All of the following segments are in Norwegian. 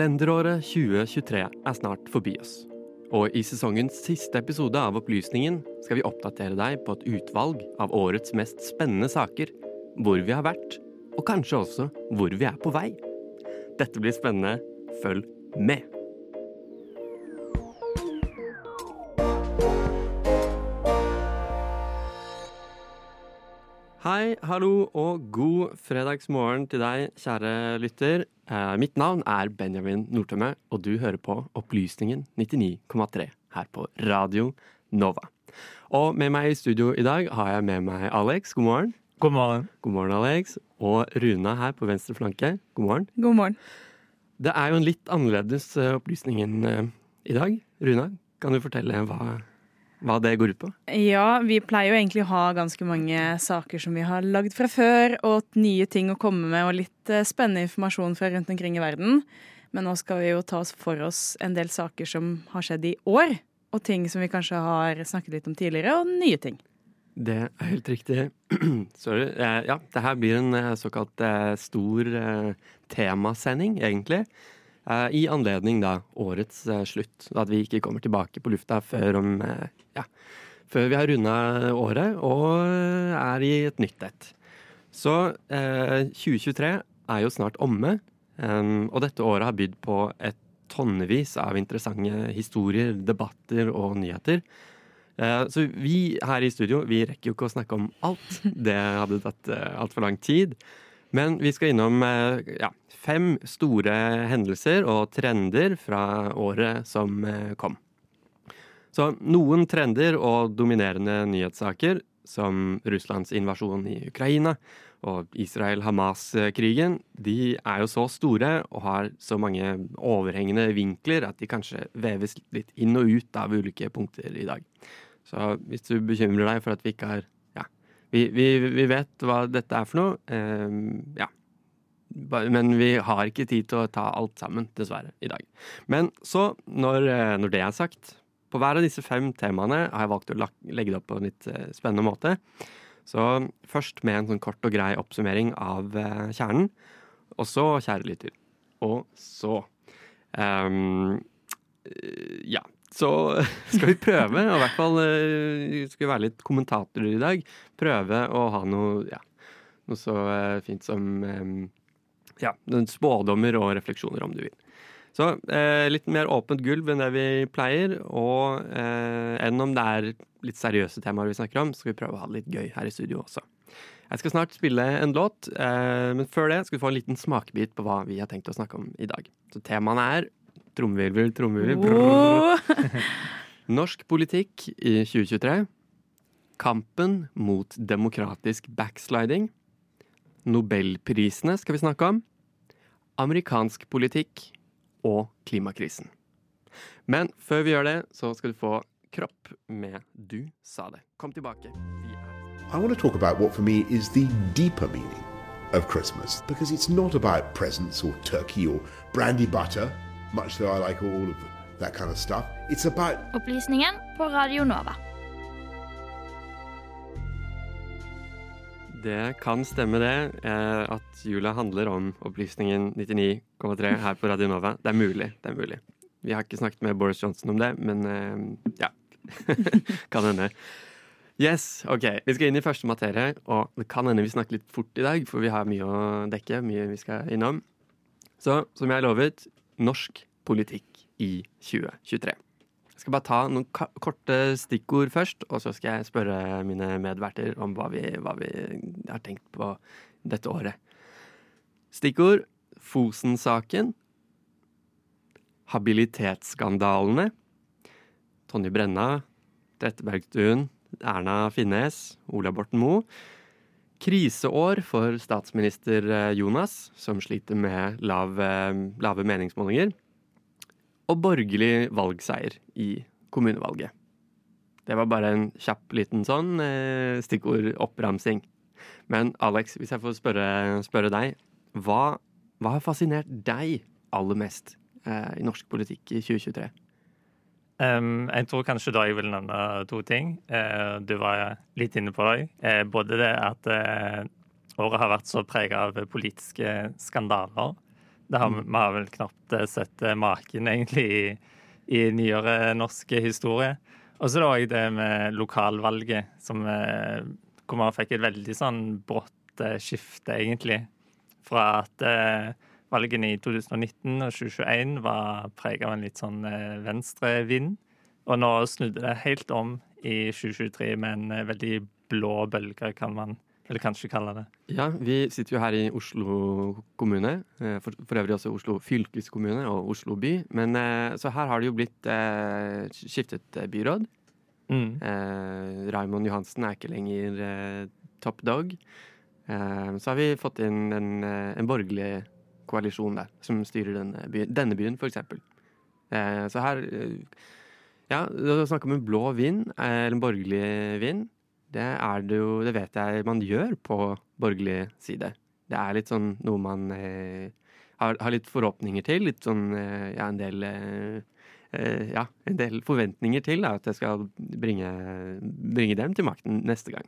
Kalenderåret 2023 er snart forbi oss. Og i sesongens siste episode av Opplysningen skal vi oppdatere deg på et utvalg av årets mest spennende saker, hvor vi har vært, og kanskje også hvor vi er på vei. Dette blir spennende. Følg med! Hallo og god fredagsmorgen til deg, kjære lytter. Eh, mitt navn er Benjamin Nordtømme, og du hører på Opplysningen 99,3 her på Radio Nova. Og med meg i studio i dag har jeg med meg Alex. God morgen. God morgen. God morgen, Alex. Og Runa her på venstre flanke. God morgen. God morgen. Det er jo en litt annerledes opplysning opplysningen eh, i dag. Runa, kan du fortelle hva, hva det går ut på? Ja, vi pleier jo egentlig å ha ganske mange saker som vi har lagd fra før, og nye ting å komme med, og litt eh, spennende informasjon fra rundt omkring i verden. Men nå skal vi jo ta oss for oss en del saker som har skjedd i år, og ting som vi kanskje har snakket litt om tidligere, og nye ting. Det er helt riktig. Sorry. Eh, Ja, det her blir en eh, såkalt stor temasending, egentlig. Eh, I anledning da årets eh, slutt. At vi ikke kommer tilbake på lufta før om eh, Ja, før vi har runda året og eh, er i et nytt et. Så eh, 2023 er jo snart omme, em, og dette året har bydd på et tonnevis av interessante historier, debatter og nyheter. Eh, Så vi her i studio vi rekker jo ikke å snakke om alt. Det hadde tatt altfor lang tid. Men vi skal innom eh, ja, fem store hendelser og trender fra året som eh, kom. Så noen trender og dominerende nyhetssaker, som Russlands invasjon i Ukraina og Israel-Hamas-krigen, de er jo så store og har så mange overhengende vinkler at de kanskje veves litt inn og ut av ulike punkter i dag. Så hvis du bekymrer deg for at vi ikke har vi, vi, vi vet hva dette er for noe. eh, ja. Men vi har ikke tid til å ta alt sammen, dessverre, i dag. Men så, når, eh, når det er sagt, på hver av disse fem temaene har jeg valgt å legge det opp på en litt eh, spennende måte. Så først med en sånn kort og grei oppsummering av eh, kjernen. Og så, kjære lytter, og så eh, Ja. Så skal vi prøve, og i hvert fall eh, skal vi være litt kommentatorer i dag. Prøve å ha noe, ja, noe så eh, fint som ehm, ja, spådommer og refleksjoner, om du vil. Så eh, litt mer åpent gulv enn det vi pleier, og eh, enn om det er litt seriøse temaer vi snakker om, skal vi prøve å ha det litt gøy her i studio også. Jeg skal snart spille en låt, eh, men før det skal vi få en liten smakebit på hva vi har tenkt å snakke om i dag. Så temaene er trommevirvel, trommevirvel. Oh. Norsk politikk i 2023. Kampen mot demokratisk backsliding. Nobelprisene skal vi snakke om. Amerikansk politikk og klimakrisen. Men før vi gjør det, så skal du få Kropp med Du sa det. Kom tilbake. I want to talk about what for me is the deeper meaning of Christmas because it's not about presents or turkey or brandy butter, much though I like all of that kind of stuff. It's about Opplysningen på Radio Nova. Det kan stemme det, eh, at jula handler om opplysningen 99,3 her på Radio Nova. Det er mulig. det er mulig. Vi har ikke snakket med Boris Johnson om det, men eh, ja. kan hende. Yes, ok. Vi skal inn i første materie, og det kan hende vi snakker litt fort i dag, for vi har mye å dekke, mye vi skal innom. Så som jeg lovet, norsk politikk i 2023. Jeg skal bare ta noen korte stikkord først, og så skal jeg spørre mine medverter om hva vi, hva vi har tenkt på dette året. Stikkord Fosen-saken. Habilitetsskandalene. Tonje Brenna, Trettebergstuen, Erna Finnes, Ola Borten Moe. Kriseår for statsminister eh, Jonas, som sliter med lav, eh, lave meningsmålinger og borgerlig valgseier i kommunevalget. Det var bare en kjapp liten sånn eh, stikkordoppramsing. Men Alex, hvis jeg får spørre, spørre deg, hva, hva har fascinert deg aller mest eh, i norsk politikk i 2023? Um, jeg tror kanskje da jeg vil nevne to ting. Uh, du var litt inne på det. Uh, både det at uh, året har vært så prega av politiske skandaler, har, Vi har vel knapt sett maken, egentlig, i, i nyere norsk historie. Og så er det òg det med lokalvalget, som, hvor man fikk et veldig sånn brått skifte, egentlig. Fra at valgene i 2019 og 2021 var preget av en litt sånn eh, venstrevind. Og nå snudde det helt om i 2023 med en eh, veldig blå bølge, kan man eller kanskje kalle det. Ja, vi sitter jo her i Oslo kommune. eh, For, for øvrig også Oslo fylkeskommune og Oslo by. Men så her har det jo blitt eh, skiftet byråd. Mm. Eh, Raymond Johansen er ikke lenger eh, top dog. Så har vi fått inn en, en borgerlig koalisjon der, som styrer denne byen, denne byen eksempel. Eh, så her eh, Ja, å snakke om en blå vind, eh, eller en borgerlig vind, det er det jo Det vet jeg man gjør på borgerlig side. Det er litt sånn noe man eh, har, har litt forhåpninger til. Litt sånn eh, ja, en del eh, ja, en del forventninger til da, at jeg skal bringe, bringe dem til makten neste gang.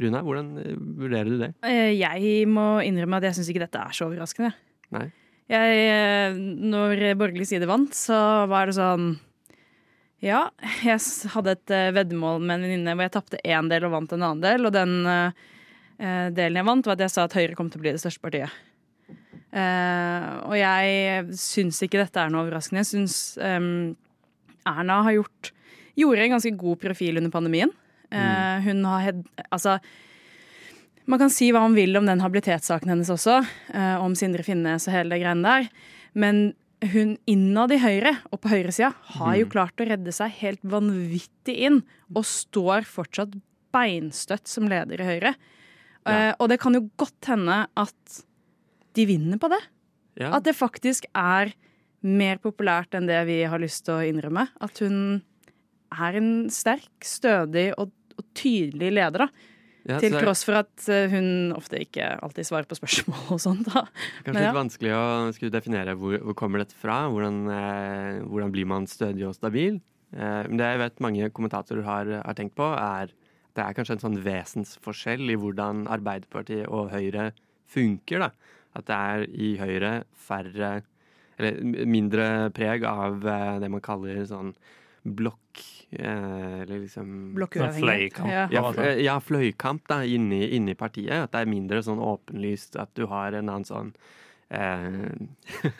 Runa, hvordan vurderer du det? Jeg må innrømme at jeg syns ikke dette er så overraskende. Nei. Jeg, eh, når borgerlig side vant, så var det sånn Ja, jeg hadde et eh, veddemål med en venninne hvor jeg tapte én del og vant en annen del. Og den eh, delen jeg vant, var at jeg sa at Høyre kom til å bli det største partiet. Uh, og jeg syns ikke dette er noe overraskende. Jeg syns um, Erna har gjort gjorde en ganske god profil under pandemien. Eh, hun har altså man kan si hva man vil om den habilitetssaken hennes også, eh, om Sindre Finnes og hele det greiene der. Men hun innad i Høyre og på høyresida har jo klart å redde seg helt vanvittig inn, og står fortsatt beinstøtt som leder i Høyre. Eh, og det kan jo godt hende at de vinner på det. Ja. At det faktisk er mer populært enn det vi har lyst til å innrømme. At hun er en sterk, stødig og, og tydelig leder, da. Ja, Til tross for at eh, hun ofte ikke alltid svarer på spørsmål og sånt. da. Kanskje Men ja. litt vanskelig å skulle definere hvor, hvor kommer dette fra. Hvordan, eh, hvordan blir man stødig og stabil? Eh, men det jeg vet mange kommentatorer har, har tenkt på, er det er kanskje en sånn vesensforskjell i hvordan Arbeiderpartiet og Høyre funker. da. At det er i Høyre færre Eller mindre preg av eh, det man kaller sånn blokk... Eh, eller liksom Blokkuavhengighet. fløykamp. Ja. ja, Ja, eh, ja, fløykamp da, inni, inni partiet. At det er mindre sånn åpenlyst at du har en annen sånn eh,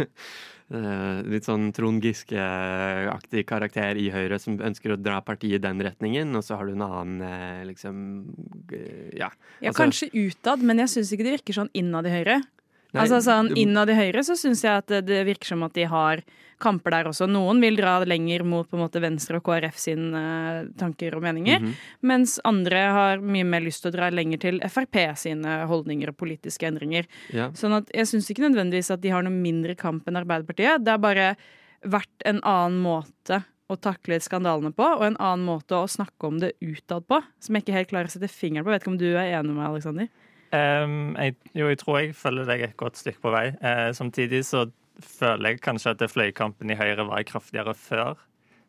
eh, Litt sånn Trond Giske-aktig karakter i Høyre som ønsker å dra partiet i den retningen, og så har du en annen eh, liksom Ja. Ja, Altså- kanskje utad, men jeg syns ikke det virker sånn innad i Høyre. Nei, altså sånn Innad i Høyre så syns jeg at det, virker som at de har kamper der også. Noen vil dra lenger mot på en måte Venstre og KrF sine eh, tanker og meninger, Mhm. mens andre har mye mer lyst til å dra lenger til Frp sine holdninger og politiske endringer. ja. Sånn at jeg syns ikke nødvendigvis at de har noe mindre kamp enn Arbeiderpartiet. Det har bare vært en annen måte å takle skandalene på, og en annen måte å snakke om det utad på, som jeg ikke helt klarer å sette fingeren på. Vet ikke om du er enig med meg, Aleksander? Ehm, jeg, jo, jeg tror jeg følger deg et godt stykke på vei. Uh, samtidig så føler jeg kanskje at det fløykampen i Høyre var kraftigere før.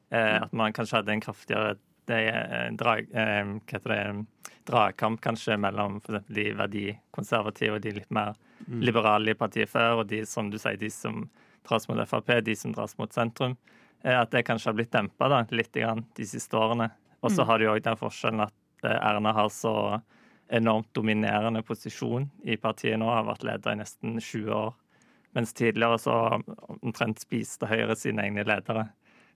Eh, at man kanskje hadde en kraftigere det, eh, drag, uh, dragkamp kanskje mellom for eksempel de verdikonservative og de litt mer liberale i partiet før, og de som du sier, de som dras mot Frp, de som dras mot sentrum. At det kanskje har blitt dempa litt grann de siste årene. Og så har du òg den forskjellen at Erna har så enormt dominerende posisjon i partiet nå, har vært leder i nesten 20 år. Mens tidligere så omtrent spiste Høyre sine egne ledere.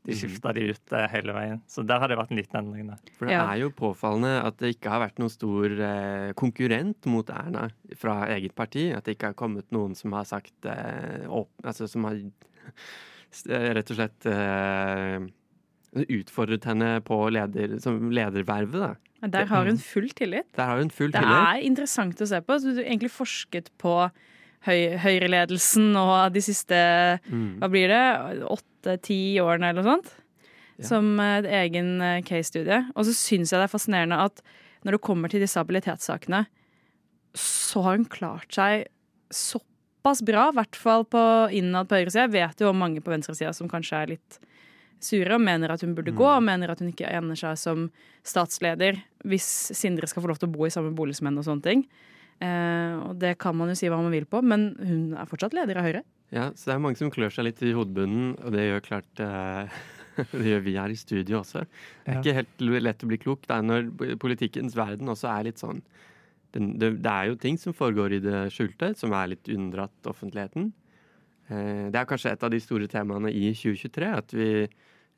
De skifta de ut eh, hele veien. Så der har det vært en liten endring. der. For det Ja. er jo påfallende at det ikke har vært noen stor eh, konkurrent mot Erna fra eget parti. At det ikke har kommet noen som har sagt eh, opp, Altså som har eh, rett og slett eh, utfordret henne på leder, som ledervervet. da. Der har hun full tillit. Der har hun full Det tillit. er interessant å se på. Så du har egentlig forsket på høy, Høyre-ledelsen og de siste Mm. hva blir det, åtte-ti årene eller noe sånt. Ja. Som et egen eh, case-studie. Og så syns jeg det er fascinerende at når det kommer til disse habilitetssakene, så har hun klart seg såpass bra, i hvert fall på innad på høyresida. Jeg vet jo om mange på venstresida som kanskje er litt sure og mener at hun burde gå, og mener at hun ikke egner seg som statsleder hvis Sindre skal få lov til å bo i samme bolig som henne og sånne ting. Eh, og det kan man jo si hva man vil på, men hun er fortsatt leder av Høyre. Ja, så det er mange som klør seg litt i hodebunnen, og det gjør klart eh, Det gjør vi her i studio også. Det er Ja. ikke helt lett å bli klok det er når politikkens verden også er litt sånn det, det er jo ting som foregår i det skjulte, som er litt unndratt offentligheten. Eh, det er kanskje et av de store temaene i 2023, at vi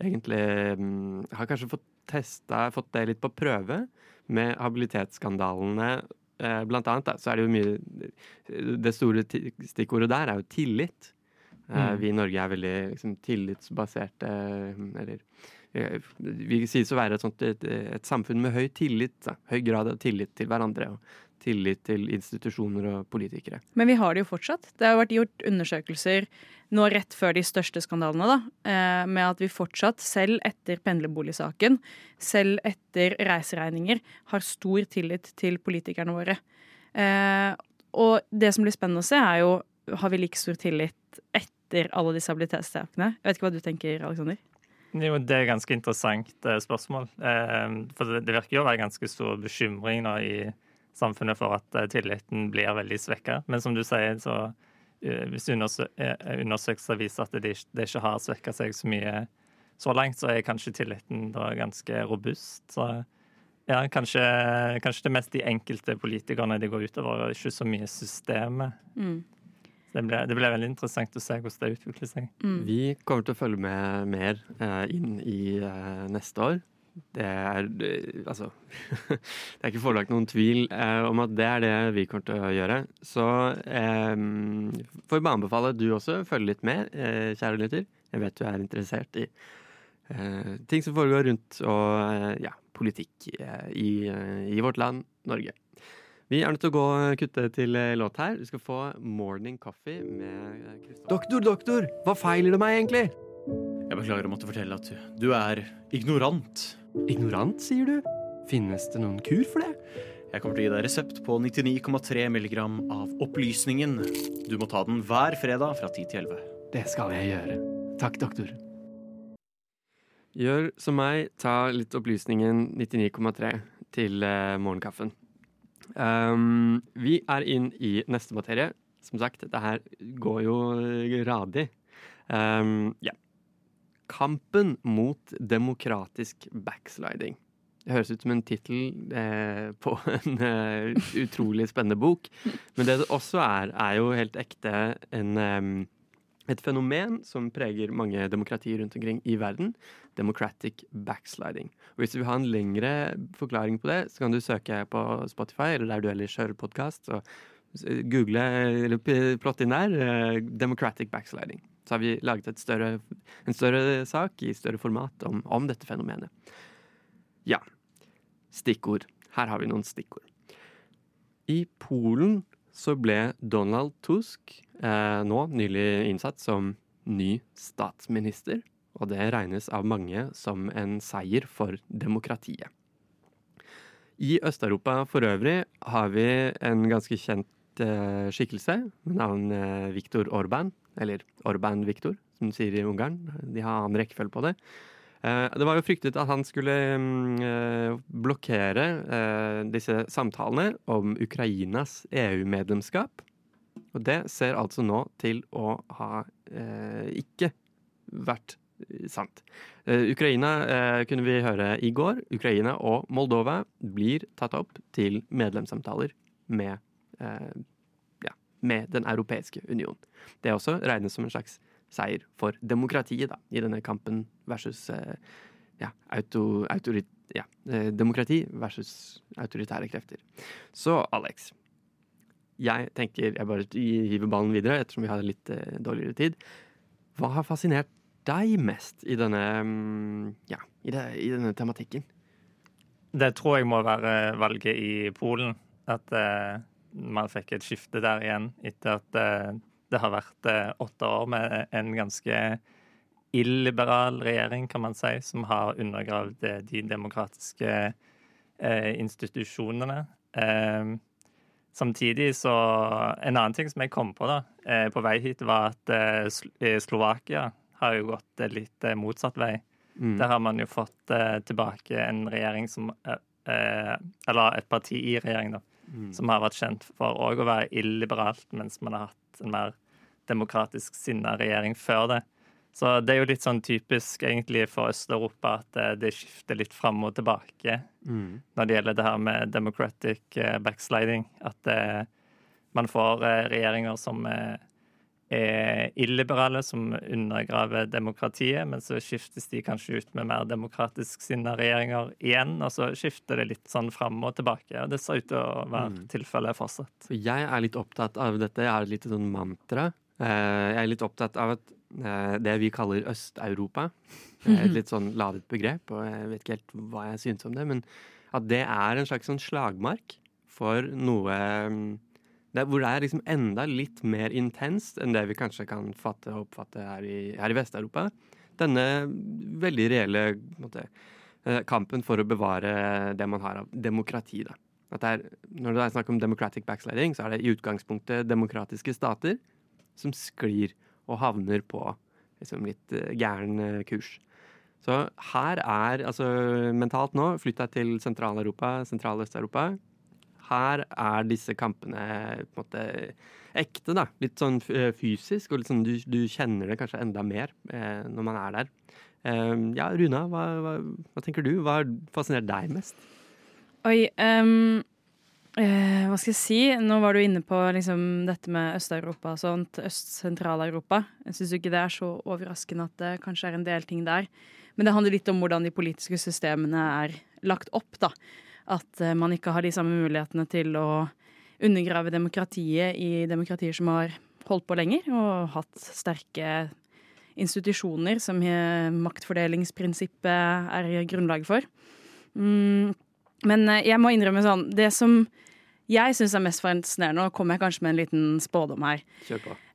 egentlig mm, har kanskje fått testa, fått det litt på prøve med habilitetsskandalene. Eh, blant annet da, så er det jo mye Det store stikkordet der er jo tillit. Eh, Mm. Vi i Norge er veldig liksom, tillitsbaserte, eller eh, Vi sies å være et, sånt, et, et samfunn med høy tillit. Da. Høy grad av tillit til hverandre. Og tillit til institusjoner og politikere. Men vi har det jo fortsatt. Det har vært gjort undersøkelser nå rett før de største skandalene, da, eh, med at vi fortsatt, selv etter pendlerboligsaken, selv etter reiseregninger, har stor tillit til politikerne våre. Eh, og det som blir spennende å se, er jo har vi like stor tillit etter alle disse habilitetssakene. Jeg vet ikke hva du tenker, Aleksander? Jo, det er et ganske interessant eh, spørsmål. For det, det virker jo å være ganske stor bekymring nå i samfunnet for at eh, tilliten blir veldig svekka. Men som du sier, så eh, hvis undersø eh, undersøkelser viser at det, ikke- har svekka seg så mye så langt, så er kanskje tilliten da ganske robust. Så ja, kanskje, kanskje det er mest de enkelte politikerne det går utover, og ikke så mye systemet. Mm. Det blir, det blir veldig interessant å se hvordan det utvikler seg. Mm. Vi kommer til å følge med mer eh, inn i eh, neste år. Det er eh, altså Det er ikke forelagt noen tvil eh, om at det er det vi kommer til å gjøre. Så eh, får vi bare anbefale at du også følger litt med, eh, kjære lytter. Jeg vet du er interessert i eh, ting som foregår rundt og eh, ja, politikk eh, i, eh, i vårt land, Norge. Vi er nødt til å gå og kutte til låt her. Vi skal få Morning Coffee med Kristoffer. Doktor, doktor! Hva feiler det meg egentlig? Jeg beklager å måtte fortelle at du er ignorant. Ignorant, sier du? Finnes det noen kur for det? Jeg kommer til å gi deg resept på 99,3 milligram av opplysningen. Du må ta den hver fredag fra 10 til 11. Det skal jeg gjøre. Takk, doktor. Gjør som meg, ta litt opplysningen 99,3 til eh, morgenkaffen. Um, vi er inn i neste materie. Som sagt, dette her går jo radig. Um, ja. Kampen mot demokratisk backsliding. Det høres ut som en tittel eh, på en eh, utrolig spennende bok. Men det det også er, er jo helt ekte en, em, et fenomen som preger mange demokratier rundt omkring i verden. Democratic backsliding. Og hvis du vil ha en lengre forklaring på det, så kan du søke på Spotify eller der du ellers hører podkast. Google eller plott inn der eh, 'democratic backsliding'. Så har vi laget et større, en større sak i større format om, om dette fenomenet. Ja. Stikkord. Her har vi noen stikkord. I Polen så ble Donald Tusk eh, nå nylig innsatt som ny statsminister. Og det regnes av mange som en seier for demokratiet. I Øst-Europa for øvrig har vi en ganske kjent eh, skikkelse med navn eh, Viktor Orban. Eller Orban-Viktor, som de sier i Ungarn. De har annen rekkefølge på det. Eh, det var jo fryktet at han skulle mm, eh, blokkere eh, disse samtalene om Ukrainas EU-medlemskap. Og det ser altså nå til å ha ikke vært sant. Ukraina kunne vi høre i går. Ukraina og Moldova blir tatt opp til medlemssamtaler med, ja, med Den europeiske union. Det også regnes som en slags seier for demokratiet da, i denne kampen versus eh, ja, auto, autorit, ja, eh, demokrati versus autoritære krefter. Så Alex, jeg tenker jeg bare hiver ballen videre ettersom vi har litt eh, dårligere tid. Hva har fascinert deg mest i denne, mm, ja, i, det, i denne tematikken? Det tror jeg må være valget i Polen. At eh, man fikk et skifte der igjen etter at eh, det har vært eh, åtte år med en ganske illiberal regjering, kan man si, som har undergravd eh, de demokratiske institusjonene. Eh, samtidig så En annen ting som jeg kom på da, på vei hit, var at Sl Slovakia har jo gått litt motsatt vei. Mm. Der har man jo fått tilbake en regjering som Eller et parti i regjering, da. Mm. Som har vært kjent for òg å være illiberalt, mens man har hatt en mer demokratisk sinna regjering før det. Så det er jo litt sånn typisk egentlig for Øst-Europa at det, det skifter litt fram og tilbake Mm. når det gjelder det her med democratic eh, backsliding. At det, man får eh, regjeringer som eh, er illiberale, som undergraver demokratiet, men så skiftes de kanskje ut med mer demokratisk sinna regjeringer igjen, og så skifter det litt sånn fram og tilbake. Og det ser ut til å være Mm. tilfellet fortsatt. Jeg er litt opptatt av dette. Jeg har et lite sånn mantra. Eh, Jeg er litt opptatt av at eh, det vi kaller Øst-Europa et litt sånn ladet begrep, og jeg vet ikke helt hva jeg synes om det, men at det er en slags sånn slagmark for noe mm, det, Hvor det er liksom enda litt mer intenst enn det vi kanskje kan fatte og oppfatte her i, her i Vest-Europa. Denne veldig reelle måte, eh, kampen for å bevare det man har av demokrati. da. Det er, når det er snakk om democratic backsliding, så er det i utgangspunktet demokratiske stater som sklir og havner på liksom litt eh, gæren eh, kurs. Så her er altså mentalt nå, flytt deg til Sentral-Europa, Sentral-Øst-Europa. Her er disse kampene på en måte ekte, da. Litt sånn eh, fysisk, og litt sånn, du, du kjenner det kanskje enda mer eh, når man er der. Eh, ja, Runa, hva, hva, hva tenker du? Hva har fascinert deg mest? Oi, um, eh, hva skal jeg si? Nå var du inne på liksom, dette med Øst-Europa og sånt. Øst-Sentral-Europa. Jeg syns ikke det er så overraskende at det kanskje er en del ting der. Men det handler litt om hvordan de politiske systemene er lagt opp, da. At eh, man ikke har de samme mulighetene til å undergrave demokratiet i demokratier som har holdt på lenger og hatt sterke institusjoner som eh, maktfordelingsprinsippet er grunnlag for. Mm, men eh, jeg må innrømme sånn Det som jeg syns er mest fascinerende, og kommer jeg kanskje med en liten spådom her,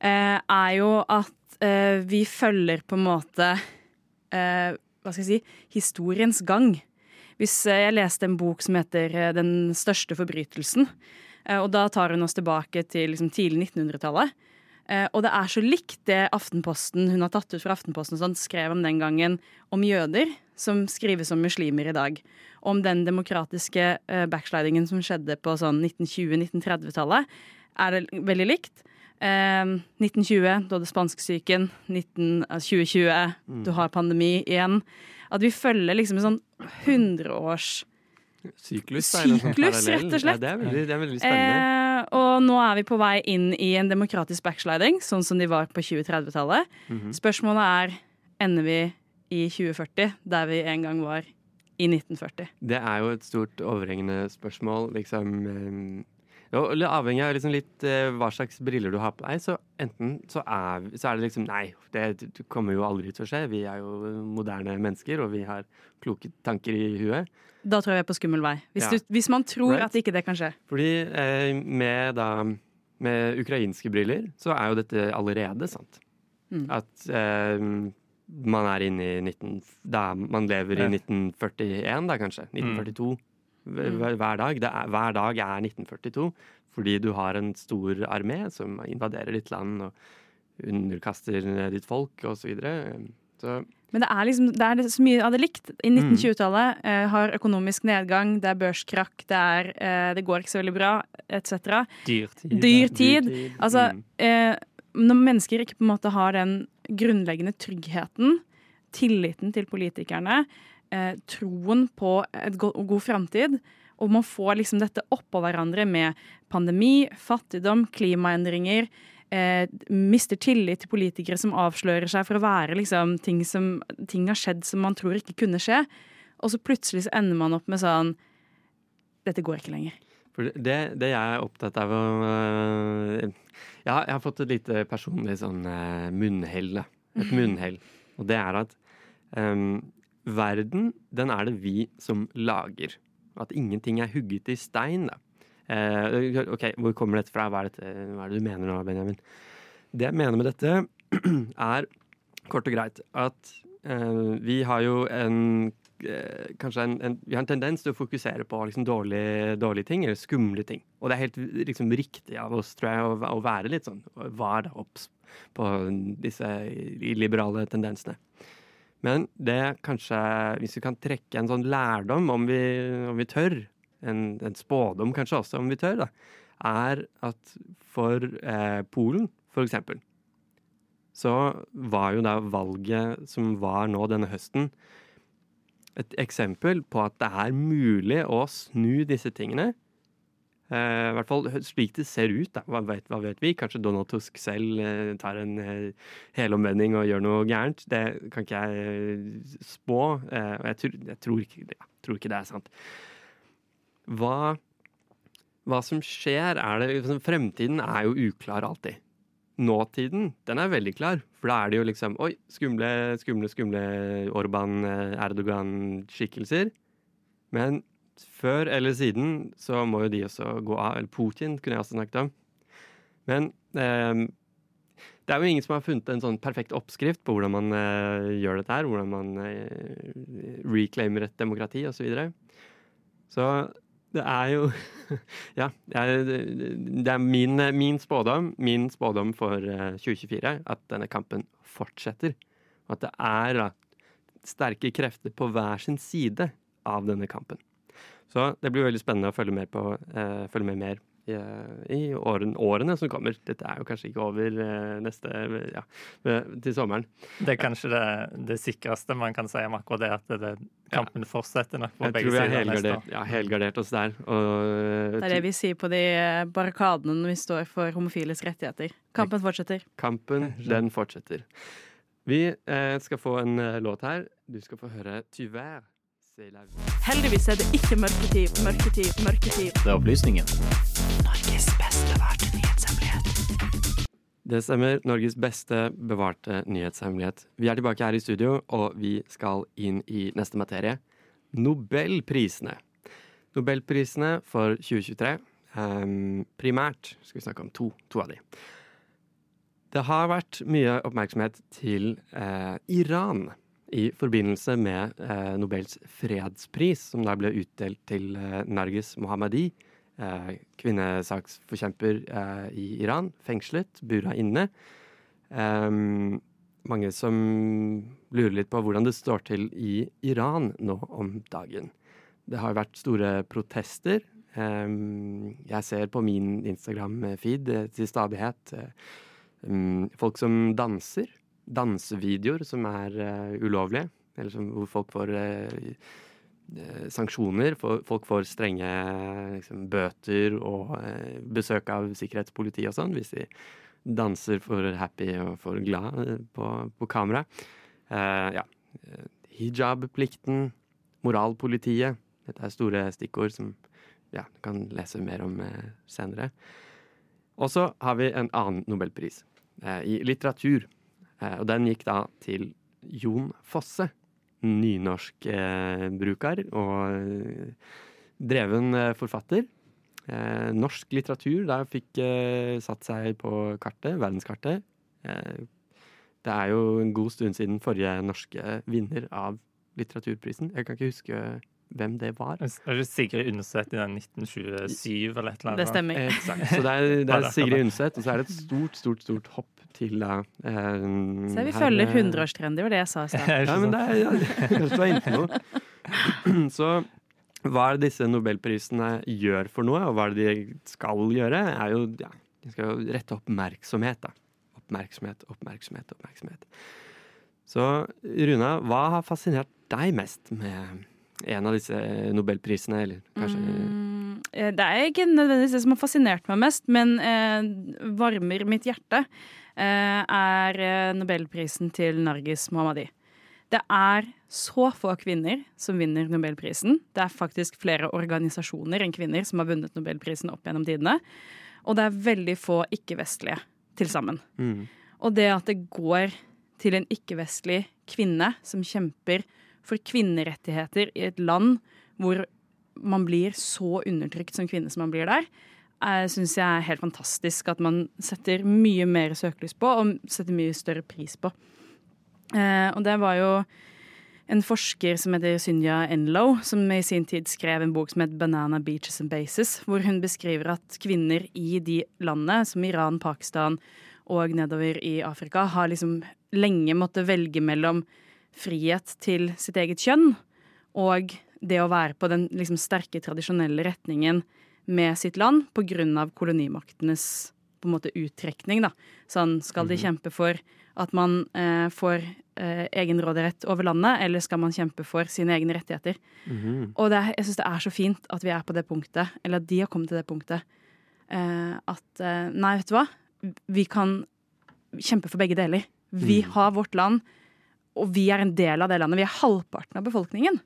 er jo at vi følger på en måte Hva skal jeg si historiens gang. Hvis eh, jeg leste en bok som heter eh, 'Den største forbrytelsen', eh, og da tar hun oss tilbake til liksom, tidlig 1900-tallet. Eh, og det er så likt det Aftenposten hun har tatt ut fra Aftenposten sånn, skrev om den gangen om jøder, som skrives om muslimer i dag. Om den demokratiske backslidingen som skjedde på sånn 1920-1930-tallet, er det veldig likt. Eh, 1920, du hadde spanskesyken. 19, eh, 2020, du har pandemi igjen. At vi følger liksom en sånn 100-års Syklus, sånt Syklus, rett og slett. Ja, det, er veldig, det er veldig spennende. Eh, og nå er vi på vei inn i en demokratisk backsliding, sånn som de var på 2030-tallet. Mhm. Spørsmålet er ender vi i 2040, der vi en gang var i 1940. Det er jo et stort overhengende spørsmål, liksom eh, jo, Avhengig av liksom litt eh, hva slags briller du har på deg, så enten så er, så er det liksom Nei, det kommer jo aldri til å skje. Vi er jo moderne mennesker, og vi har kloke tanker i huet. Da tror jeg vi er på skummel vei. Hvis, Ja. du, hvis man tror Right. at ikke det kan skje. Fordi eh, med da med ukrainske briller, så er jo dette allerede sant. Mm. At eh, man er inne i 19... Da man lever i 1941, da kanskje. 1942. Mm. Hver dag. Det er, hver dag er 1942. Fordi du har en stor armé som invaderer ditt land og underkaster ditt folk osv. Så, videre. så Men det er liksom det er så mye av det likt. I 1920-tallet eh, har økonomisk nedgang, det er børskrakk, det, er, eh, det går ikke så veldig bra, etc. Dyrtid. Dyr tid. dyrtid. Altså, Mm. eh, når mennesker ikke på en måte har den grunnleggende tryggheten, tilliten til politikerne, eh, troen på et go god framtid, og man får liksom dette oppå hverandre med pandemi, fattigdom, klimaendringer, eh, mister tillit til politikere som avslører seg for å være liksom ting som ting har skjedd som man tror ikke kunne skje, og så plutselig så ender man opp med sånn Dette går ikke lenger. Det, det jeg er opptatt av å øh, ja, Jeg har fått et lite personlig sånn øh, munnhell. Et munnhell. Og det er at øhm, verden, den er det vi som lager. At ingenting er hugget i stein. da. Eh, ok, Hvor kommer dette fra? Hva er, dette, hva er det du mener nå, Benjamin? Det jeg mener med dette, er kort og greit at eh, vi har jo en eh, kanskje en, en, vi har en tendens til å fokusere på liksom dårlige, dårlige ting, eller skumle ting. Og det er helt liksom, riktig av oss, tror jeg, å, å være litt sånn var obs på disse liberale tendensene. Men det kanskje, hvis vi kan trekke en sånn lærdom, om vi, om vi tør, en, en spådom kanskje også, om vi tør, da, er at for eh, Polen, for eksempel, så var jo da valget som var nå denne høsten, et eksempel på at det er mulig å snu disse tingene. Eh, I hvert fall slik det ser ut. Da. Hva, vet, hva vet vi? Kanskje Donald Tusk selv eh, tar en eh, helomvending og gjør noe gærent. Det kan ikke jeg spå. og jeg, tror, jeg tror, ikke, jeg tror ikke det er sant. Hva, hva som skjer, er det liksom, Fremtiden er jo uklar alltid. Nåtiden, den er veldig klar. For da er det jo liksom Oi, skumle, skumle, skumle Orban, Erdogan-skikkelser. Men før eller siden så må jo de også gå av. Eller Putin kunne jeg også snakket om. Men eh, det er jo ingen som har funnet en sånn perfekt oppskrift på hvordan man eh, gjør dette her. Hvordan man eh, reclaimer et demokrati osv. Så, videre. så det er jo Ja. Det er min, min, spådom min spådom for eh, 2024 at denne kampen fortsetter. Og at det er da, sterke krefter på hver sin side av denne kampen. Så det blir veldig spennende å følge med, på, eh, følge med mer i, i årene, årene, som kommer. Dette er jo kanskje ikke over eh, neste ja, til sommeren. Det er kanskje det, det, sikreste man kan si om akkurat det, at det, kampen ja. fortsetter nok på jeg begge sider. Har helgardert, ja, helgardert oss der. Og, det er det vi sier på de barrikadene når vi står for homofiles rettigheter. Kampen fortsetter. Kampen, den fortsetter. Vi eh, skal få en uh, låt her. Du skal få høre 'Tyvær'. Heldigvis er det ikke mørketid, mørketid, mørketid. Det er opplysningen. Norges beste bevarte nyhetshemmelighet. Det stemmer. Norges beste bevarte nyhetshemmelighet. Vi er tilbake her i studio, og vi skal inn i neste materie. Nobelprisene. Nobelprisene for 2023. Um, primært skal vi snakke om to, to av de. Det har vært mye oppmerksomhet til eh, Iran i forbindelse med eh, Nobels fredspris, som da ble utdelt til eh, Nargis Mohammadi, eh, kvinnesaksforkjemper eh, i Iran, fengslet, bura inne. mange som lurer litt på hvordan det står til i Iran nå om dagen. Det har vært store protester. jeg ser på min Instagram-feed eh, til stadighet eh, folk som danser dansevideoer som er uh, ulovlige, eller som, hvor folk får uh, sanksjoner. Folk får strenge liksom, bøter og besøk av sikkerhetspoliti og sånn hvis de danser for happy og for glad på, på kamera. ja. Hijab-plikten, moralpolitiet. Dette er store stikkord som ja, kan lese mer om senere. Og så har vi en annen nobelpris i litteratur. Eh, og den gikk da til Jon Fosse. Nynorskbruker eh, og eh, dreven forfatter. norsk litteratur der fikk satt seg på kartet, verdenskartet. det er jo en god stund siden forrige norske vinner av litteraturprisen. Jeg kan ikke huske hvem det var. Er det Sigrid Undset i den 1927 eller et eller annet? Det stemmer. Exakt. Så det er, det er Sigrid Undset, og så er det et stort, stort, stort hopp til da eh, Se, vi følger 100-årstrend, det var det jeg sa i stad. ja, men det er, ja, kanskje du er inne på noe. Så hva er det disse nobelprisene gjør for noe, og hva er det de skal gjøre, er jo ja, De skal jo rette oppmerksomhet, da. Oppmerksomhet, oppmerksomhet, oppmerksomhet. Så Runa, hva har fascinert deg mest med en av disse nobelprisene, eller kanskje mm, eh, Det er ikke nødvendigvis det som har fascinert meg mest, men eh, varmer mitt hjerte. Eh, er eh, nobelprisen til Nargis Mohammadi. Det er så få kvinner som vinner nobelprisen. Det er faktisk flere organisasjoner enn kvinner som har vunnet nobelprisen opp gjennom tidene. Og det er veldig få ikke-vestlige til sammen. Mm. Og det at det går til en ikke-vestlig kvinne som kjemper for kvinnerettigheter i et land hvor man blir så undertrykt som kvinne som man blir der, syns jeg er helt fantastisk at man setter mye mer søkelys på, og setter mye større pris på. Eh, og det var jo en forsker som heter Synja Enlow, som i sin tid skrev en bok som het 'Banana Beaches and Bases', hvor hun beskriver at kvinner i de landene, som Iran, Pakistan og nedover i Afrika, har liksom lenge måttet velge mellom frihet til sitt eget kjønn og det å være på den liksom sterke, tradisjonelle retningen med sitt land pga. kolonimaktenes på en måte uttrekning, da. Sånn, skal de kjempe for at man eh, får eh, egenråderett over landet, eller skal man kjempe for sine egne rettigheter? Mhm. Og det, jeg syns det er så fint at vi er på det punktet, eller at de har kommet til det punktet, eh, at eh, Nei, vet du hva? Vi kan kjempe for begge deler. Vi Mm. har vårt land, og vi er en del av det landet. Vi er halvparten av befolkningen.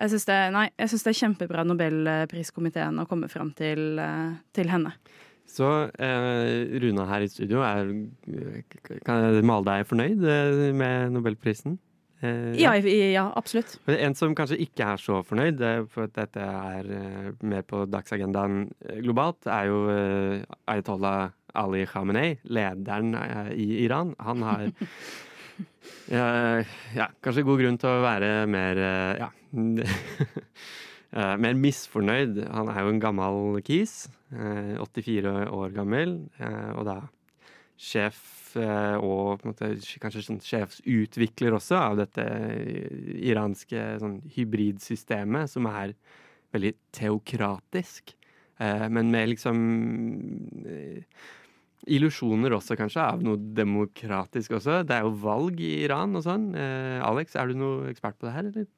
Jeg syns det, nei, jeg synes det er kjempebra Nobelpriskomiteen å komme fram til, eh, til henne. Så eh, Runa her i studio, er, kan jeg male deg fornøyd eh, med nobelprisen? Eh, Ja, Ja, ja absolutt. En som kanskje ikke er så fornøyd, for at dette er eh, mer på dagsagendaen globalt, er jo eh, Ayatollah Ali Khamenei, lederen i Iran. Han har ja, ja, kanskje god grunn til å være mer eh, ja, eh, mer misfornøyd. Han er jo en gammel kis, eh, 84 år gammel, eh, og da sjef eh, og måte, kanskje sånn sjefsutvikler også av dette iranske sånn hybridsystemet, som er veldig teokratisk. Eh, men med liksom eh, illusjoner også, kanskje, av noe demokratisk også. Det er jo valg i Iran og sånn. Eh, Alex, er du noe ekspert på det her, eller?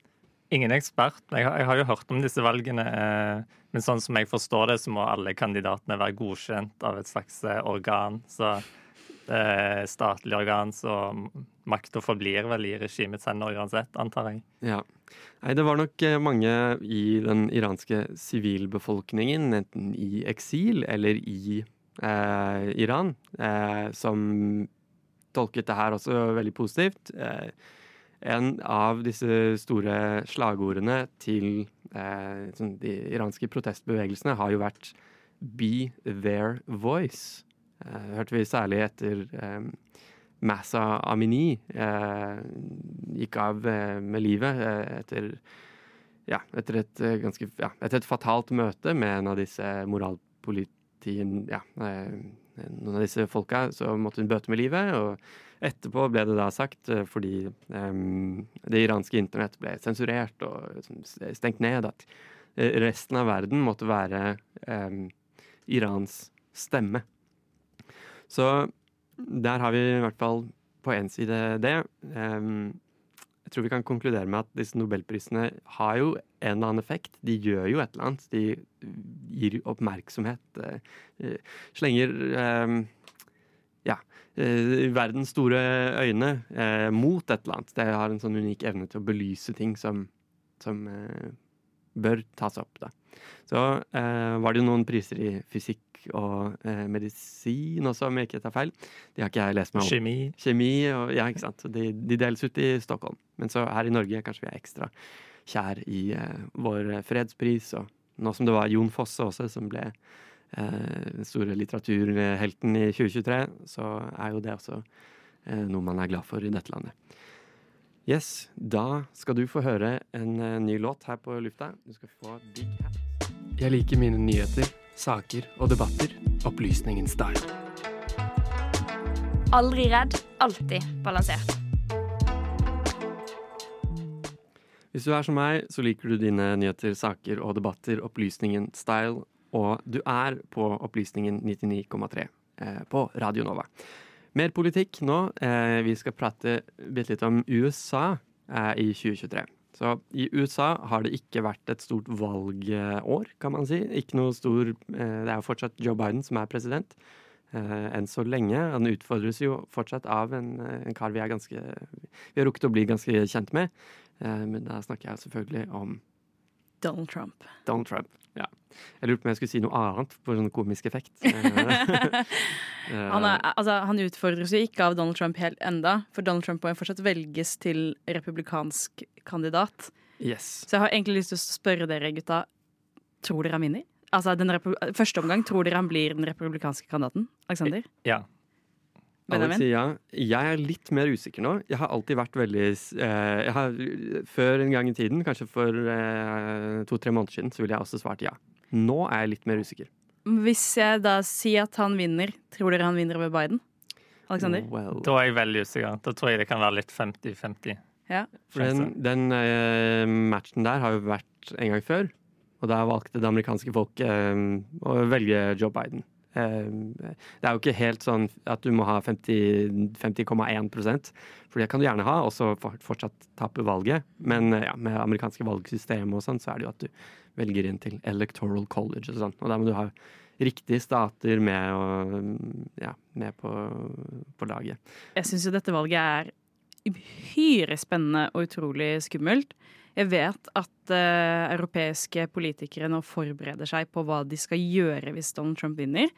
Ingen ekspert. Jeg har, jeg har jo hørt om disse valgene. Eh, men sånn som jeg forstår det, så må alle kandidatene være godkjent av et slags eh, organ. Så er statlig organ, så makta forblir vel i regimets hender uansett, antar jeg. Ja. Nei, det var nok eh, mange i den iranske sivilbefolkningen, enten i eksil eller i eh, Iran, eh, som tolket det her også veldig positivt. Eh, en av disse store slagordene til eh, de iranske protestbevegelsene har jo vært 'be their voice'. Eh, hørte vi særlig etter eh, Massa Amini eh, gikk av eh, med livet eh, etter, ja, etter, et, eh, ganske, ja, etter et fatalt møte med en av disse moralpolitien ja, eh, Noen av disse folka, så måtte hun bøte med livet. Og etterpå ble det da sagt, eh, fordi eh, det iranske internett ble sensurert og stengt ned, at resten av verden måtte være eh, Irans stemme. Så der har vi i hvert fall på én side det. Ehm, jeg tror vi kan konkludere med at disse nobelprisene har jo en eller annen effekt. De gjør jo et eller annet. De gir oppmerksomhet. eh, eh, slenger ja, eh, verdens store øyne eh, mot et eller annet. Det har en sånn unik evne til å belyse ting som, som eh, bør tas opp. Da. Så eh, var det jo noen priser i fysikk og eh, medisin også, om jeg ikke tar feil. De har ikke jeg lest meg om. Kjemi. kjemi og Ja, ikke sant. De, de deles ut i Stockholm. Men så her i Norge kanskje vi er ekstra kjær i eh, vår fredspris. Og nå som det var Jon Fosse også som ble eh, den store litteraturhelten i 2023, så er jo det også eh, noe man er glad for i dette landet. Yes, da skal du få høre en eh, ny låt her på lufta. Du skal få Big Hat. Jeg liker mine nyheter, saker og debatter. Opplysningens style. Aldri redd, alltid balansert. Hvis du er som meg, så liker du dine nyheter, saker og debatter, opplysningen style, og du er på Opplysningen 99,3 eh, på Radio Nova. Mer politikk nå. Eh, vi skal prate bitte litt om USA eh, i 2023. Så i USA har det ikke vært et stort valgår, kan man si. Ikke noe stor eh, Det er jo fortsatt Joe Biden som er president. Eh, enn så lenge. Han utfordres jo fortsatt av en, eh, en kar vi ganske Vi har rukket å bli ganske kjent med. Men da snakker jeg selvfølgelig om Donald Trump. Donald Trump. Ja. Jeg lurte på om jeg skulle si noe annet for sånn komisk effekt. Eh, Han, er, altså, han utfordres jo ikke av Donald Trump helt enda, for Donald Trump må jo fortsatt velges til republikansk kandidat. yes. Så jeg har egentlig lyst til å spørre dere, gutta. Tror dere han vinner? Altså, den Første omgang, tror dere han blir den republikanske kandidaten? Alexander? Ja. Alex Benjamin? ja. Jeg er litt mer usikker nå. Jeg har alltid vært veldig eh, jeg har, Før en gang i tiden, kanskje for eh, to-tre måneder siden, så ville jeg også svart ja. Nå er jeg litt mer usikker. Hvis jeg da sier at han vinner, tror dere han vinner over Biden? Alexander? Well. Da er jeg veldig usikker. Da tror jeg det kan være litt 50-50. Ja. Den, den eh, matchen der har jo vært en gang før. Og da valgte det amerikanske folk eh, å velge Joe Biden. Eh, det er jo ikke helt sånn at du må ha 50 50,1 for det kan du gjerne ha, og så for- fortsatt tape valget. Men eh, ja, med amerikanske valgsystem og sånn, så er det jo at du velger inn til electoral college og sånn. Og da må du ha riktige stater med, og, ja, med på, på laget. Jeg syns jo dette valget er uhyre spennende og utrolig skummelt. Jeg vet at uh, europeiske politikere nå forbereder seg på hva de skal gjøre hvis Donald Trump vinner.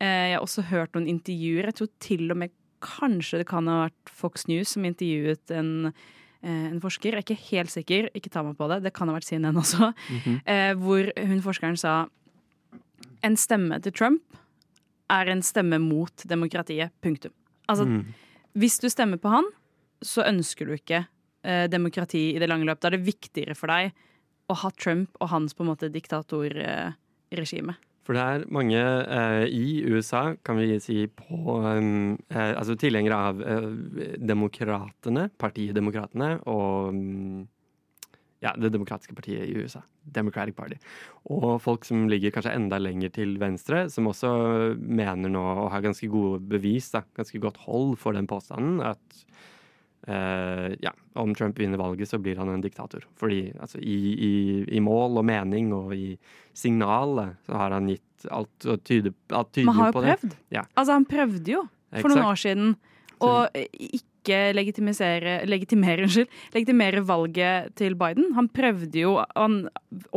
Uh, jeg har også hørt noen intervjuer. Jeg tror til og med kanskje det kan ha vært Fox News som intervjuet en, eh, en forsker. Jeg er ikke helt sikker, ikke ta meg på det. Det kan ha vært CNN også. eh, hvor hun forskeren sa en stemme til Trump er en stemme mot demokratiet. Punktum. Altså, Mm. hvis du stemmer på han, så ønsker du ikke demokrati i det lange løp. Da er det viktigere for deg å ha Trump og hans på en måte diktatorregime. For det er mange eh, i USA, kan vi si, på um, eh, Altså tilhengere av eh, demokratene, partiet Demokratene, og mm, ja, det demokratiske partiet i USA. Democratic Party. Og folk som ligger kanskje enda lenger til venstre, som også mener nå og har ganske gode bevis, da, ganske godt hold for den påstanden, at eh, ja, om Trump vinner valget, så blir han en diktator. Fordi altså, i, i, i mål og mening og i signalet så har han gitt alt og tyder, alt tyder Man har jo på det. prøvd. Ja. Altså, han prøvde jo for noen år siden å ikke legitimisere, legitimere, unnskyld, legitimere valget til Biden. Han prøvde jo, han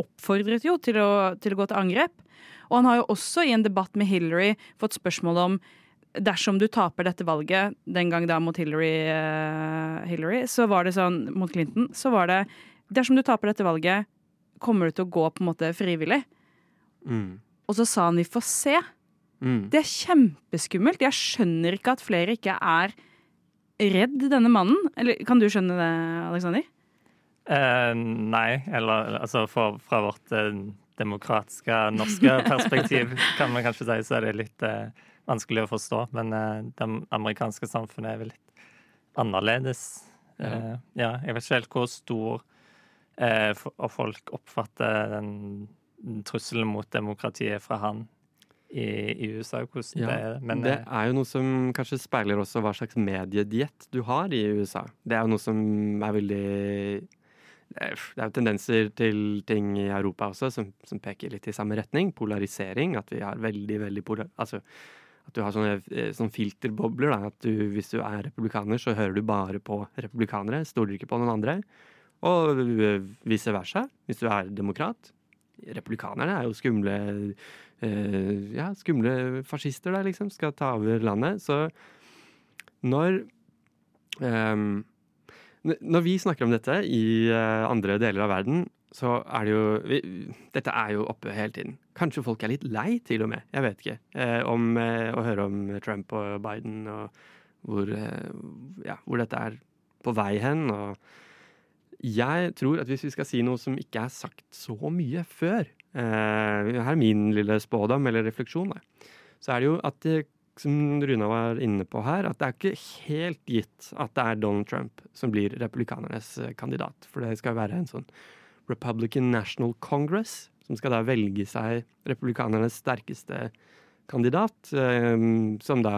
oppfordret jo til å, til å gå til angrep. Og han har jo også i en debatt med Hillary fått spørsmål om dersom du taper dette valget, den gang da mot Hillary, uh, Hillary, så var det sånn, mot Clinton, så var det Dersom du taper dette valget, kommer du til å gå på en måte frivillig? Mm. Og så sa han vi får se. Mm. Det er kjempeskummelt. Jeg skjønner ikke at flere ikke er redd denne mannen. Eller kan du skjønne det, Aleksander? Eh, nei, eller altså for, fra vårt eh, demokratiske norske perspektiv kan man kanskje si så er det litt eh, vanskelig å forstå. Men eh, det amerikanske samfunnet er vel litt annerledes. Eh, ja, jeg vet ikke helt hvor stor eh, og folk oppfatter den trusselen mot demokratiet fra han i, i USA. Hvordan Ja, det er. Men det er jo noe som kanskje speiler også hva slags mediediett du har i USA. Det er jo noe som er veldig det er jo tendenser til ting i Europa også som, som peker litt i samme retning. Polarisering. At vi har veldig, veldig polar... Altså at du har sånne, eh, sånne filterbobler. Da, at du, hvis du er republikaner, så hører du bare på republikanere. Stoler ikke på noen andre. Og vice versa. Hvis du er demokrat. Republikanerne er jo skumle eh, ja, skumle fascister der, liksom. Skal ta over landet. Så når eh, Når vi snakker om dette i eh, andre deler av verden, så er det jo vi, Dette er jo oppe hele tiden. Kanskje folk er litt lei, til og med. Jeg vet ikke. eh, om eh, å høre om Trump og Biden og hvor, eh, ja, hvor dette er på vei hen. Og jeg tror at hvis vi skal si noe som ikke er sagt så mye før eh, Her er min lille spådom eller refleksjon. Da. Så er det jo at det, som Runa var inne på her, at det er ikke helt gitt at det er Donald Trump som blir republikanernes eh, kandidat. For det skal være en sånn Republican National Congress, som skal da velge seg republikanernes sterkeste kandidat, eh, som da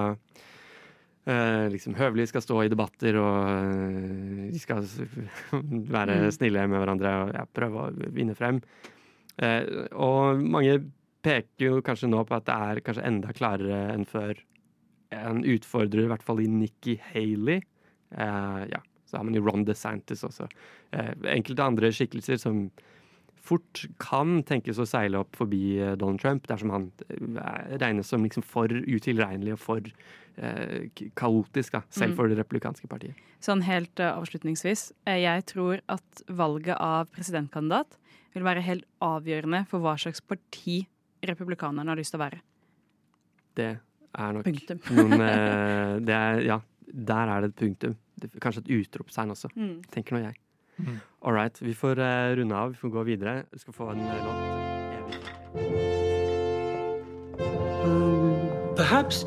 eh, liksom høvelig skal stå i debatter og eh, de skal være Mm. snille med hverandre og ja, prøve å vinne frem. Eh, og mange peker jo kanskje nå på at det er kanskje enda klarere enn før. En utfordrer, i hvert fall i Nikki Haley. Eh, ja, så har man jo Ron DeSantis også. Eh, enkelte andre skikkelser som fort kan tenkes å seile opp forbi eh, Donald Trump dersom han eh, regnes som liksom for utilregnelig og for eh, kaotisk, da, selv Mm. for det republikanske partiet. Sånn helt eh, avslutningsvis. jeg tror at valget av presidentkandidat vil være helt avgjørende for hva slags parti republikanerne har lyst til å være. Det er nok Punktum. noen eh, det er, Ja, der er det et punktum. Kanskje et utropstegn også, Mm. tenker nå jeg. Mm. All right, vi får eh, runde av. Vi får gå videre. Vi skal få en eh, låt. Perhaps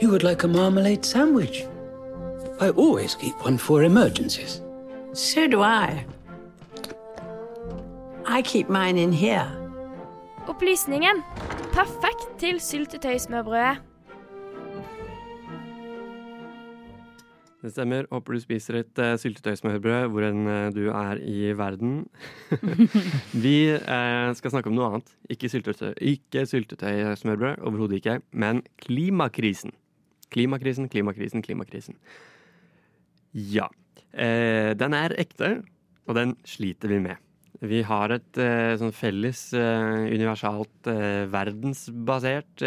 you would like a marmalade sandwich. I always keep one for emergencies. So do I. I keep mine in here. Opplysningen. Perfekt til syltetøysmørbrødet. Det stemmer. Håper du spiser et uh, syltetøysmørbrød hvor enn uh, du er i verden. Vi uh, skal snakke om noe annet. Ikke syltetøy, syltetøysmørbrød, overhodet ikke. Men klimakrisen. Klimakrisen, klimakrisen, klimakrisen. Ja. den er ekte, og den sliter vi med. Vi har et sånn felles universalt verdensbasert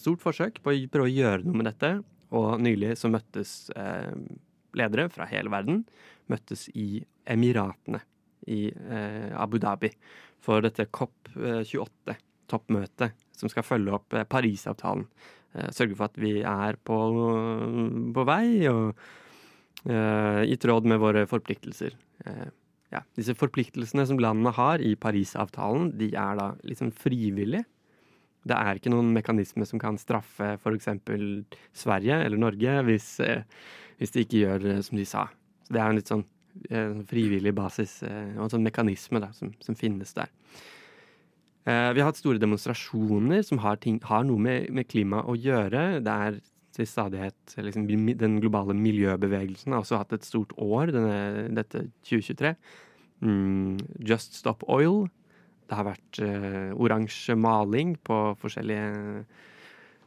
stort forsøk på å prøve å gjøre noe med dette. Og nylig så møttes eh, ledere fra hele verden møttes i Emiratene, i eh, Abu Dhabi, for dette COP28, toppmøtet, som skal følge opp eh, Parisavtalen. Eh, sørge for at vi er på, på vei og eh, i tråd med våre forpliktelser. Eh, ja, disse forpliktelsene som landene har i Parisavtalen, de er da liksom frivillige. Det er ikke noen mekanisme som kan straffe f.eks. Sverige eller Norge hvis, eh, hvis, de ikke gjør eh, som de sa. Så Det er en litt sånn eh, frivillig basis og en sånn mekanisme da, som, som, finnes der. Vi har hatt store demonstrasjoner som har, ting, har noe med, med, klima å gjøre. Det er til stadighet liksom, Den globale miljøbevegelsen har også hatt et stort år, denne, dette 2023. Mm, Just Stop Oil det har vært uh, oransje maling på forskjellige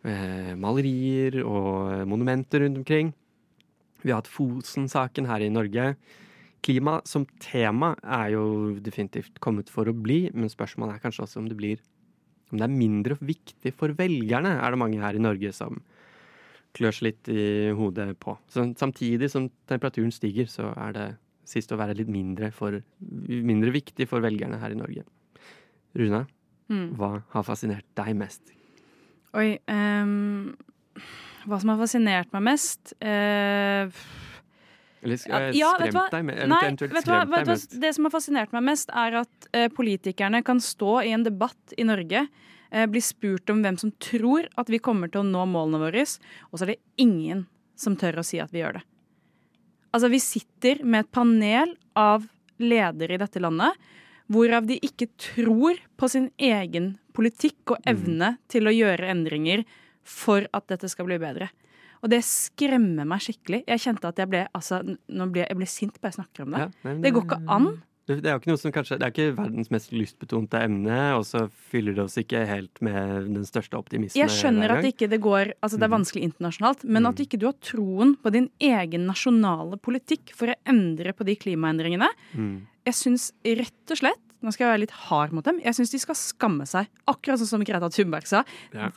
uh, malerier og monumenter rundt omkring. Vi har hatt Fosen-saken her i Norge. Klima som tema er jo definitivt kommet for å bli, men spørsmålet er kanskje også om det blir om det er mindre viktig for velgerne, er det mange her i Norge som klør seg litt i hodet på. Så samtidig som temperaturen stiger, så er det sist å være litt mindre, for, mindre viktig for velgerne her i Norge. Runa, mm. hva har fascinert deg mest? Oi um, Hva som har fascinert meg mest uh, Eller uh, ja, skremt deg med, Nei, vet du hva, vet hva, Det som har fascinert meg mest, er at uh, politikerne kan stå i en debatt i Norge, bli spurt om hvem som tror at vi kommer til å nå målene våre, og så er det ingen som tør å si at vi gjør det. Altså, vi sitter med et panel av ledere i dette landet hvorav de ikke tror på sin egen politikk og evne mm. til å gjøre endringer for at dette skal bli bedre. Og det skremmer meg skikkelig. Jeg kjente at jeg ble, altså, ble, jeg ble sint bare jeg snakker om det. Ja, nei, det går ikke an. Det er jo ikke noe som kanskje, det er ikke verdens mest lystbetonte emne, og så fyller det oss ikke helt med den største optimismen. Jeg skjønner at det ikke det går, altså det er mm. vanskelig internasjonalt, men mm. at ikke du har troen på din egen nasjonale politikk for å endre på de klimaendringene, mm. Jeg syns rett og slett, nå skal jeg være litt hard mot dem, jeg syns de skal skamme seg. Akkurat sånn som Greta Thunberg sa. Ja.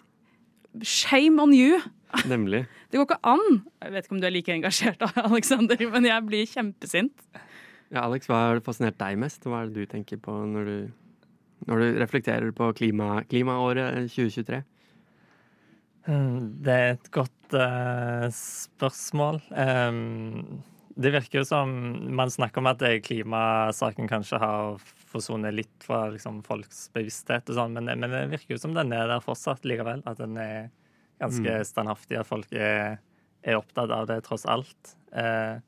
Shame on you! Nemlig. Det går ikke an. Jeg vet ikke om du er like engasjert, Alexander, men jeg blir kjempesint. Ja, Alex, hva har fascinert deg mest? Hva er det du tenker på når du, når du reflekterer på klima, klimaåret 2023? Hmm, det er et godt uh, spørsmål. Um, det virker jo som man snakker om at klimasaken kanskje har forsvunnet litt fra liksom, folks bevissthet, og sånn, men, men, det virker jo som den er der fortsatt likevel. At den er ganske mm. standhaftig, at folk er, er, opptatt av det tross alt. Eh,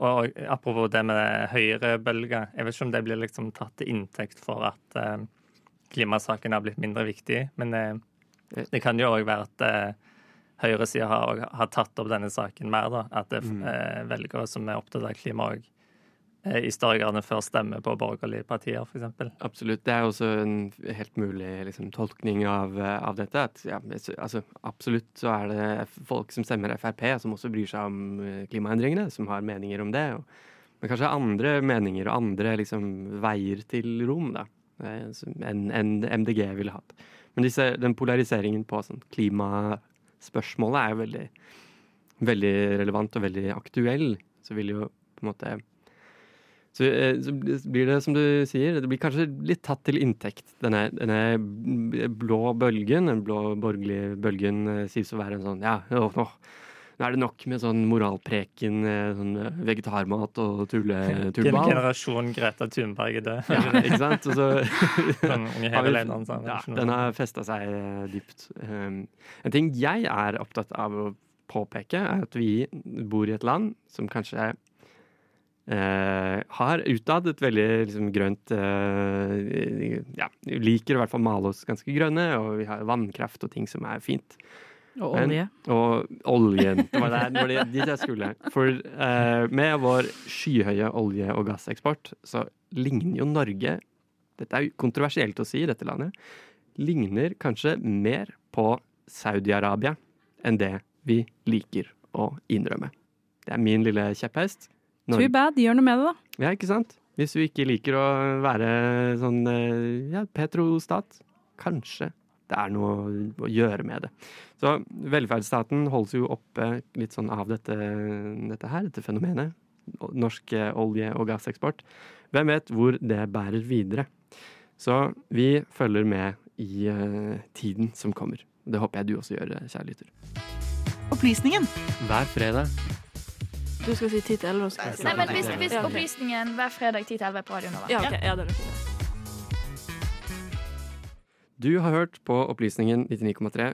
og, apropos det med høyrebølger, jeg vet ikke om det blir liksom tatt til inntekt for at eh, klimasaken har blitt mindre viktig, men eh, det kan jo òg være at eh, høyresida har, har, tatt opp denne saken mer. da, At det er eh, velgere som er opptatt av klima òg i større grad enn før stemmer på borgerlige partier, f.eks. Absolutt. Det er også en helt mulig liksom, tolkning av, eh, av dette. At, ja, altså, absolutt så er det folk som stemmer Frp, som også bryr seg om eh, klimaendringene, som har meninger om det. Men kanskje andre meninger og andre liksom, veier til rom da, eh, enn en MDG ville hatt. Men disse, den polariseringen på sånn, klimaspørsmålet er jo veldig, veldig relevant og veldig aktuell. Så vil jo på en måte så, eh, så, blir det som du sier, det blir kanskje litt tatt til inntekt. Denne, denne blå bølgen, den blå borgerlige bølgen, eh, sies å være en sånn ja, å, å, nå er det nok med sånn moralpreken, eh, sånn vegetarmat og tulle, tullball. Din generasjon Greta Thunberg er død. Ja, ikke sant? Og så, sånn, ja, den har festa seg dypt. Um, en ting jeg er opptatt av å påpeke, er at vi bor i et land som kanskje eh, har utad et veldig liksom, grønt eh, Ja, liker i hvert fall male oss ganske grønne, og vi har vannkraft og ting som er fint. Og Men- olje. Og oljen. Det var, der, det var dit jeg skulle. For eh, med vår skyhøye olje- og gasseksport, så ligner jo Norge Dette er kontroversielt å si i dette landet. Ligner kanskje mer på Saudi-Arabia enn det vi liker å innrømme. Det er min lille kjepphest. Too bad. Gjør noe med det, da. ja, ikke sant? Hvis du ikke liker å være sånn eh, ja, petrostat, kanskje det er noe å gjøre med det. Så velferdsstaten holdes jo oppe litt sånn av dette, dette her, dette fenomenet. Norsk eh, olje- og gasseksport. Hvem vet hvor det bærer videre? Så vi følger med i eh, tiden som kommer. Det håper jeg du også gjør, kjære lytter. Opplysningen. Hver fredag Du skal si 10 til 11? og så skal jeg si Nei, men hvis, hvis opplysningen hver fredag 10 til 11 på radioen. Ja, okay. Ja, det er fint. Du har hørt på Opplysningen 99,3.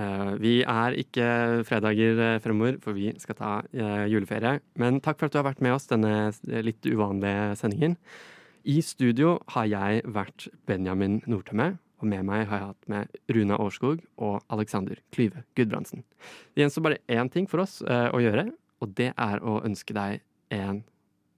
Eh, vi er ikke fredager eh, fremover, for vi skal ta eh, juleferie. Men takk for at du har vært med oss denne litt uvanlige sendingen. I studio har jeg vært Benjamin Nordtømme, og med meg har jeg hatt med Runa Årskog og Alexander Klyve Gudbrandsen. Det gjenstår bare én ting for oss å gjøre, og det er å ønske deg en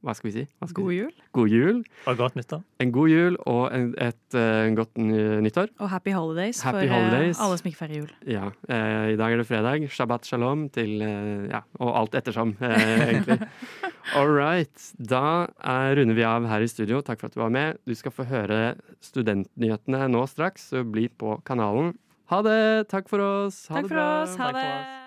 hva skal vi si? Hva skal God si? jul. God jul. Og godt nyttår. En god jul og en, et eh, godt nyttår. Og happy holidays Happy for eh, holidays. alle som ikke feirer jul. Ja, eh, I dag er det fredag. Shabbat shalom til eh, Ja, og alt ettersom, eh, egentlig. All right. Da er, runder vi av her i studio. Takk for at du var med. Du skal få høre studentnyhetene nå straks, så bli på kanalen. Ha det! Takk for oss. Ha Takk det for oss. Ha Takk for det. oss.